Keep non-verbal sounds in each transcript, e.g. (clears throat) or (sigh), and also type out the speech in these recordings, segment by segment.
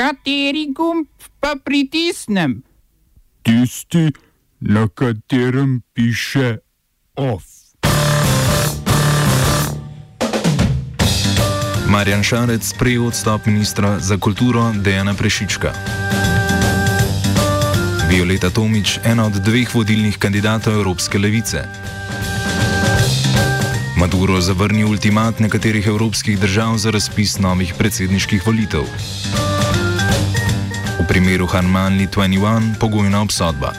Kateri gumb pa pritisnem? Tisti, na katerem piše OF. Marjan Šarec sprejel odstop ministra za kulturo Dejana Prešička. Violeta Tomič, ena od dveh vodilnih kandidatov Evropske levice. Maduro zavrnil ultimat nekaterih evropskih držav za razpis novih predsedniških volitev. Primeru Hanmanli 21 pogojna obsodba.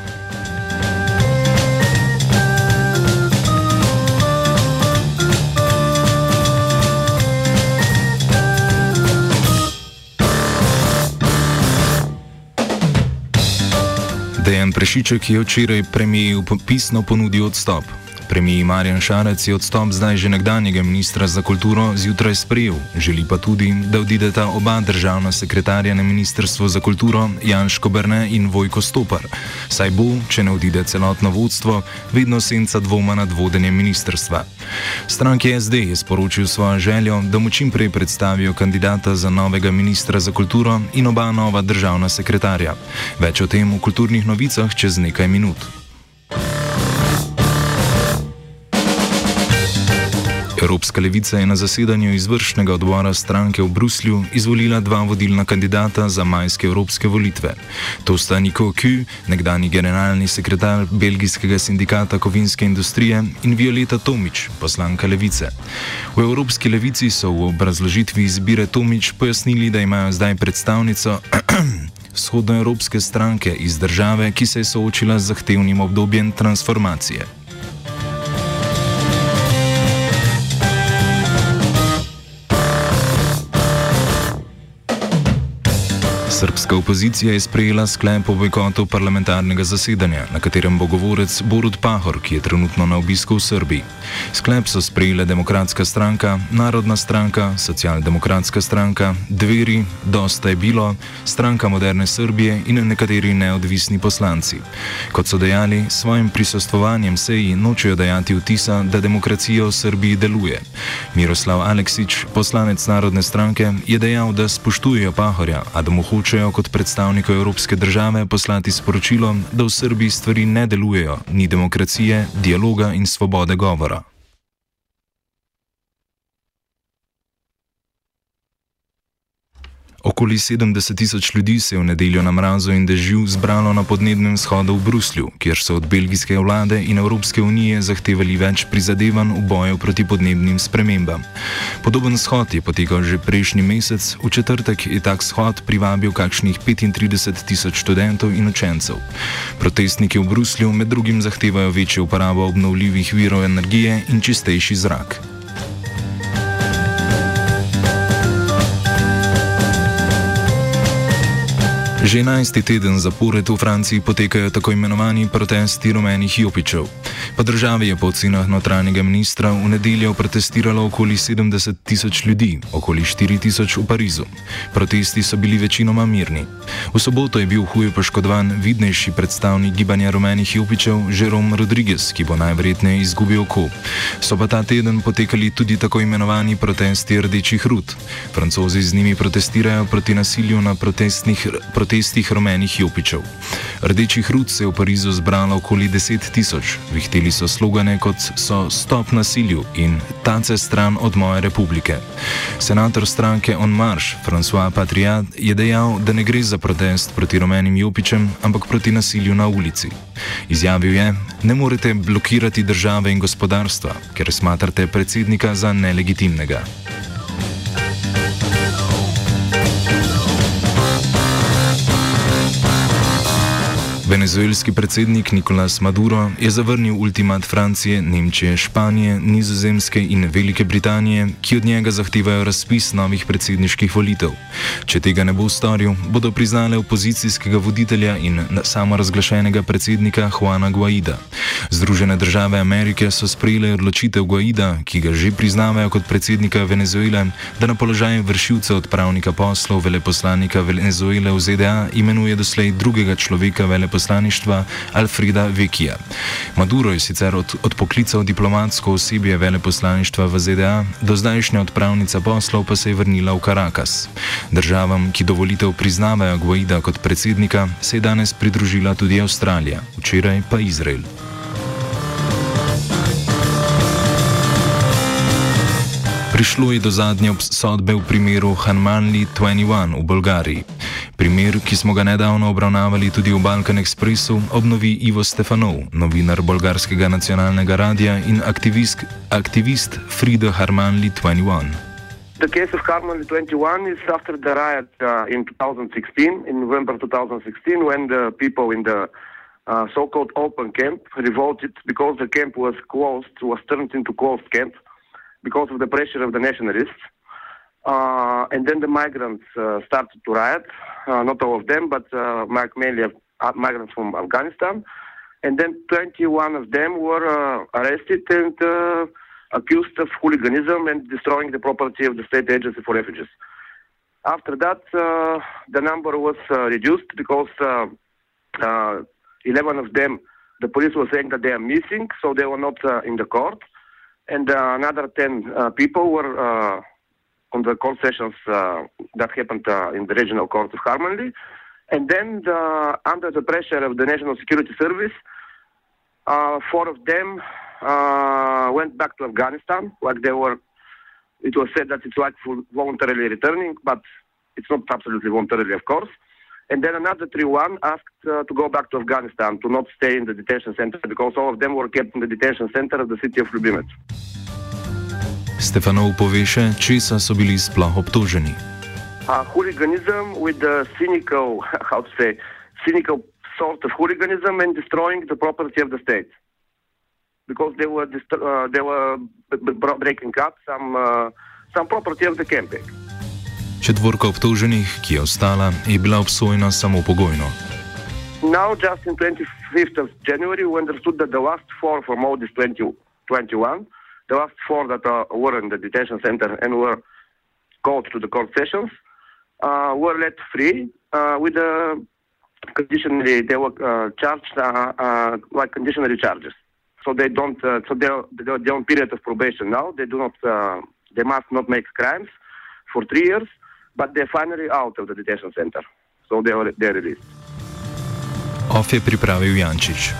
Dejan Prešiček je včeraj premijeju pisno ponudil odstop. Premijer Marjan Šarec je odstop zdaj že nekdanjega ministra za kulturo zjutraj sprejel, želi pa tudi, da odideta oba državna sekretarja na ministrstvo za kulturo, Janško Brne in Vojko Stopar. Saj bo, če ne odide celotno vodstvo, vedno senca dvoma nad vodenjem ministrstva. Stranki SD je sporočil svojo željo, da mu čim prej predstavijo kandidata za novega ministra za kulturo in oba nova državna sekretarja. Več o tem v kulturnih novicah čez nekaj minut. Evropska levica je na zasedanju izvršnega odbora stranke v Bruslju izvolila dva vodilna kandidata za majske evropske volitve. To sta Niko Kü, nekdani generalni sekretar belgijskega sindikata kovinske industrije, in Violeta Tomič, poslanka levice. V Evropski levici so v obrazložitvi izbire Tomič pojasnili, da imajo zdaj predstavnico. (clears throat) Vzhodnoevropske stranke iz države, ki se je soočila z zahtevnim obdobjem transformacije. Srpska opozicija je sprejela sklep o bojkotu parlamentarnega zasedanja, na katerem bo govorec Borut Pahor, ki je trenutno na obisku v Srbiji. Sklep so sprejele Demokratska stranka, Narodna stranka, Socialdemokratska stranka, Dveri, Dosta je bilo, Stranka moderne Srbije in nekateri neodvisni poslanci. Kot so dejali, svojim prisostovanjem seji nočejo dajati vtisa, da demokracija v Srbiji deluje. Miroslav Aleksič, poslanec Narodne stranke, je dejal, da spoštujejo Pahorja, a da mu hoče hočejo kot predstavniki Evropske države poslati sporočilo, da v Srbiji stvari ne delujejo, ni demokracije, dialoga in svobode govora. Okoli 70 tisoč ljudi se je v nedeljo na mrazu in dežju zbralo na podnebnem shodu v Bruslju, kjer so od belgijske vlade in Evropske unije zahtevali več prizadevanj v boju proti podnebnim spremembam. Podoben shod je potekal že prejšnji mesec, v četrtek je tak shod privabil kakšnih 35 tisoč študentov in učencev. Protestniki v Bruslju med drugim zahtevajo večjo uporabo obnovljivih virov energije in čistejši zrak. Že enajsti teden zapored v Franciji potekajo tako imenovani protesti rumenih jopičev. Po državi je po ocenah notranjega ministra v nedeljo protestiralo okoli 70 tisoč ljudi, okoli 4 tisoč v Parizu. Protesti so bili večinoma mirni. V soboto je bil huje poškodovan vidnejši predstavnik gibanja rumenih jopičev, Jerome Rodriguez, ki bo najverjetneje izgubil oko. So pa ta teden potekali tudi tako imenovani protesti rdečih rud. Francozi z njimi protestirajo proti nasilju na protestnih protestih protestih rumenih jopičev. Rdečih rud se je v Parizu zbralo okoli 10 tisoč, vihteli so slogane kot so Stop nasilju in Tace stran od moje republike. Senator stranke On Marš, François Patriat, je dejal, da ne gre za protest proti rumenim jopičem, ampak proti nasilju na ulici. Izjavil je, ne morete blokirati države in gospodarstva, ker smatrate predsednika za nelegitimnega. Venezuelski predsednik Nicolás Maduro je zavrnil ultimat Francije, Nemčije, Španije, Nizozemske in Velike Britanije, ki od njega zahtevajo razpis novih predsedniških volitev. Če tega ne bo storil, bodo priznale opozicijskega voditelja in samo razglašenega predsednika Juana Guaida. Združene države Amerike so sprejele odločitev Guaida, ki ga že priznavajo kot predsednika Venezuele, da na položaj vršilca odpravnika poslov veleposlanika Venezuele v ZDA imenuje doslej drugega človeka veleposlanika veleposlaništva Alfreda Vekija. Maduro je sicer od, odpoklical diplomatsko osebje veleposlaništva v ZDA, do zdajšnja odpravnica poslov pa se je vrnila v Karakas. Državam, ki dovolitev priznavajo Guaida kot predsednika, se je danes pridružila tudi Avstralija, včeraj pa Izrael. Prišlo je do zadnje obsodbe v primeru Hanmanli 21 v Bolgariji. Primer, ki smo ga nedavno obravnavali tudi v Balkan Expressu, obnovi Ivo Stefanov, novinar bolgarskega nacionalnega radia in aktivist, aktivist Frida Harmanli 21. The case of Harmanli 21 is after the riot uh, in 2016, in November 2016, when the people in the uh, so-called open camp revolted because the camp was closed, was turned into closed camp. because of the pressure of the nationalists. Uh, and then the migrants uh, started to riot, uh, not all of them, but uh, mainly uh, migrants from Afghanistan. And then 21 of them were uh, arrested and accused of hooliganism and destroying the property of the state agency for refugees. After that, the number was reduced because 11 of them, the police was saying that they are missing, so they were not in the court and another 10 uh, people were on the court sessions uh, that happened uh, in the regional court of Harmony. And then, the, under the pressure of the National Security Service, uh, four of them went back to Afghanistan, like they were. It was said that it's like voluntarily returning, but it's not absolutely voluntarily, of course. And then another three one asked uh, to go back to Afghanistan, to not stay in the detention center, because all of them were kept in the detention center of the city of Lubimec. Stefanov pove še, česa so bili sploh obtoženi. Uh, hooliganism with the cynical, (laughs) how to say, cynical sort of hooliganism and destroying the property of the state. Because they were, uh, they were breaking up some, uh, some property of the camping. Četvorka obtoženih, ki je ostala, je bila obsojena samo pogojno. Now, just in 25th of January, we understood that the last four from all this 20, 21, the last four that uh, were in the detention center and were called to the court sessions, uh, were let free uh, with the conditionally, they were uh, charged uh, uh, like conditionally charges. So they don't, so they're, they're on period of probation now. They do not, they must not make crimes for three years. but they're finally out of the detention center. So they are, they're released. Off je pripravil Jančič.